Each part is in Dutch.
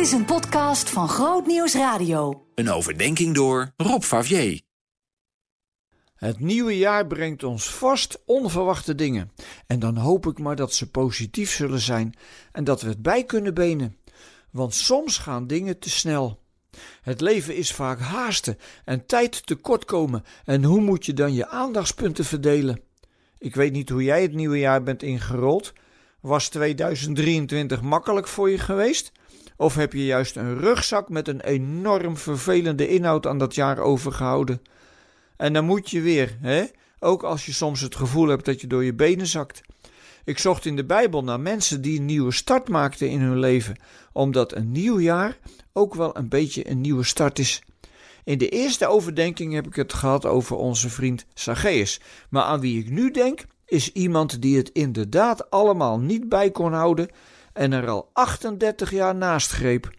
Dit is een podcast van Groot Nieuws Radio. Een overdenking door Rob Favier. Het nieuwe jaar brengt ons vast onverwachte dingen. En dan hoop ik maar dat ze positief zullen zijn en dat we het bij kunnen benen. Want soms gaan dingen te snel. Het leven is vaak haasten en tijd tekort komen. En hoe moet je dan je aandachtspunten verdelen? Ik weet niet hoe jij het nieuwe jaar bent ingerold. Was 2023 makkelijk voor je geweest? Of heb je juist een rugzak met een enorm vervelende inhoud aan dat jaar overgehouden? En dan moet je weer, hè? Ook als je soms het gevoel hebt dat je door je benen zakt. Ik zocht in de Bijbel naar mensen die een nieuwe start maakten in hun leven, omdat een nieuw jaar ook wel een beetje een nieuwe start is. In de eerste overdenking heb ik het gehad over onze vriend Zacchaeus, maar aan wie ik nu denk is iemand die het inderdaad allemaal niet bij kon houden en er al 38 jaar naast greep.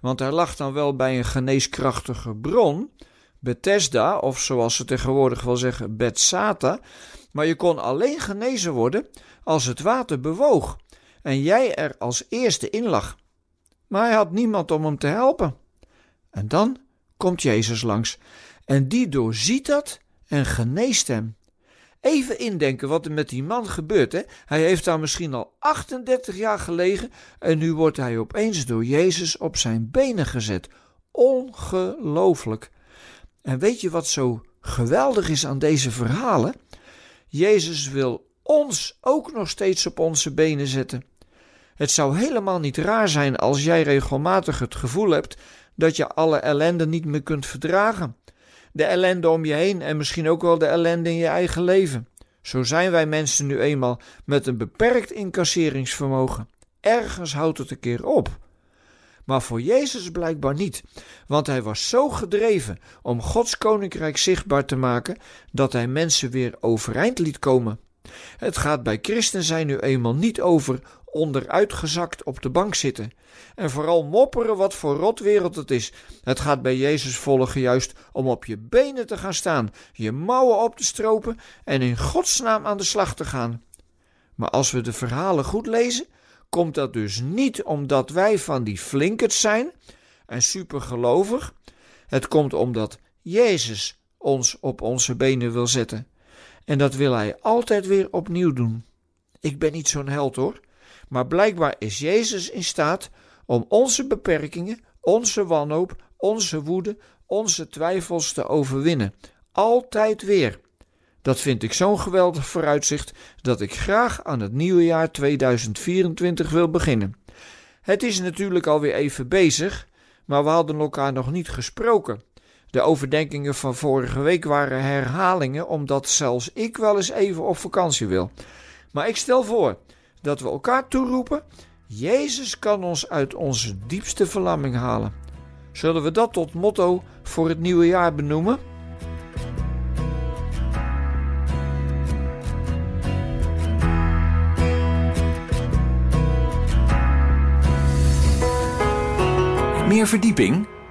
Want hij lag dan wel bij een geneeskrachtige bron, Bethesda, of zoals ze tegenwoordig wel zeggen, Bethsata, maar je kon alleen genezen worden als het water bewoog en jij er als eerste in lag. Maar hij had niemand om hem te helpen. En dan komt Jezus langs en die doorziet dat en geneest hem. Even indenken wat er met die man gebeurt. Hè? Hij heeft daar misschien al 38 jaar gelegen en nu wordt hij opeens door Jezus op zijn benen gezet. Ongelooflijk. En weet je wat zo geweldig is aan deze verhalen? Jezus wil ons ook nog steeds op onze benen zetten. Het zou helemaal niet raar zijn als jij regelmatig het gevoel hebt dat je alle ellende niet meer kunt verdragen de ellende om je heen en misschien ook wel de ellende in je eigen leven. Zo zijn wij mensen nu eenmaal met een beperkt incasseringsvermogen. Ergens houdt het een keer op. Maar voor Jezus blijkbaar niet, want hij was zo gedreven om Gods koninkrijk zichtbaar te maken dat hij mensen weer overeind liet komen. Het gaat bij christen zijn nu eenmaal niet over onderuitgezakt op de bank zitten. En vooral mopperen wat voor rotwereld het is. Het gaat bij Jezus volgen juist om op je benen te gaan staan, je mouwen op te stropen en in Gods naam aan de slag te gaan. Maar als we de verhalen goed lezen, komt dat dus niet omdat wij van die flinkert zijn en supergelovig. Het komt omdat Jezus ons op onze benen wil zetten. En dat wil hij altijd weer opnieuw doen. Ik ben niet zo'n held hoor, maar blijkbaar is Jezus in staat om onze beperkingen, onze wanhoop, onze woede, onze twijfels te overwinnen. Altijd weer. Dat vind ik zo'n geweldig vooruitzicht dat ik graag aan het nieuwe jaar 2024 wil beginnen. Het is natuurlijk alweer even bezig, maar we hadden elkaar nog niet gesproken. De overdenkingen van vorige week waren herhalingen, omdat zelfs ik wel eens even op vakantie wil. Maar ik stel voor dat we elkaar toeroepen: Jezus kan ons uit onze diepste verlamming halen. Zullen we dat tot motto voor het nieuwe jaar benoemen? Meer verdieping?